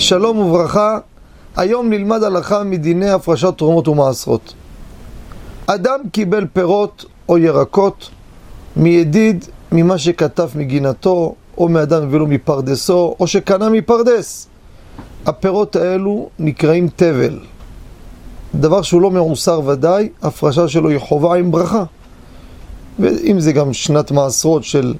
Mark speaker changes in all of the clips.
Speaker 1: שלום וברכה, היום נלמד הלכה מדיני הפרשת תרומות ומעשרות. אדם קיבל פירות או ירקות מידיד ממה שכתב מגינתו, או מאדם הביא לו מפרדסו, או שקנה מפרדס. הפירות האלו נקראים תבל. דבר שהוא לא מעוסר ודאי, הפרשה שלו היא חובה עם ברכה. ואם זה גם שנת מעשרות של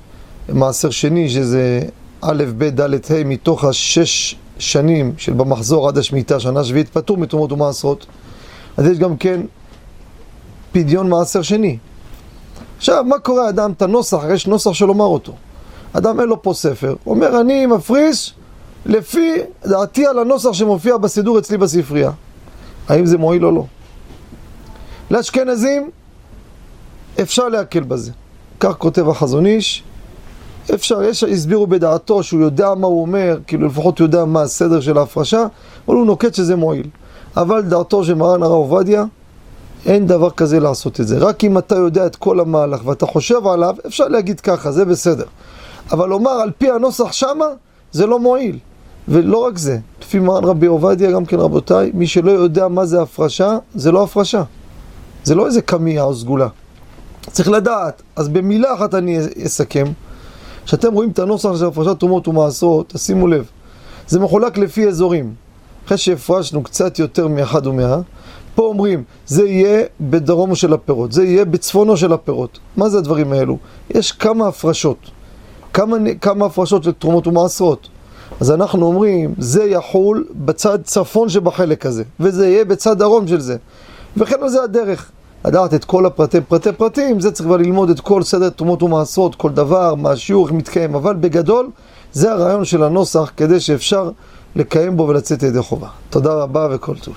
Speaker 1: מעשר שני, שזה א', ב', ד', ה', מתוך השש שנים של במחזור עד השמיטה, שנה שביעית, פטור מתרומות ומעשרות. אז יש גם כן פדיון מעשר שני. עכשיו, מה קורה אדם, את הנוסח, יש נוסח של לומר אותו. אדם אין לו פה ספר, אומר אני מפריש לפי דעתי על הנוסח שמופיע בסידור אצלי בספרייה. האם זה מועיל או לא? לאשכנזים אפשר להקל בזה. כך כותב החזון איש, אפשר, יש, הסבירו בדעתו שהוא יודע מה הוא אומר, כאילו לפחות הוא יודע מה הסדר של ההפרשה, אבל הוא נוקט שזה מועיל. אבל דעתו של מרן הרב עובדיה, אין דבר כזה לעשות את זה. רק אם אתה יודע את כל המהלך ואתה חושב עליו, אפשר להגיד ככה, זה בסדר. אבל לומר על פי הנוסח שמה, זה לא מועיל. ולא רק זה, לפי מרן רבי עובדיה, גם כן רבותיי, מי שלא יודע מה זה הפרשה, זה לא הפרשה. זה לא איזה קמייה או סגולה. צריך לדעת. אז במילה אחת אני אסכם. כשאתם רואים את הנוסח של הפרשת תרומות ומעשרות, תשימו לב, זה מחולק לפי אזורים. אחרי שהפרשנו קצת יותר מאחד ומאה, פה אומרים, זה יהיה בדרומו של הפירות, זה יהיה בצפונו של הפירות. מה זה הדברים האלו? יש כמה הפרשות, כמה, כמה הפרשות של תרומות ומעשרות. אז אנחנו אומרים, זה יחול בצד צפון שבחלק הזה, וזה יהיה בצד דרום של זה. וכן זה הדרך. לדעת את כל הפרטי פרטי פרטים, זה צריך כבר ללמוד את כל סדר תרומות ומעשרות, כל דבר, מה השיעור, איך מתקיים, אבל בגדול, זה הרעיון של הנוסח כדי שאפשר לקיים בו ולצאת ידי חובה. תודה רבה וכל טוב.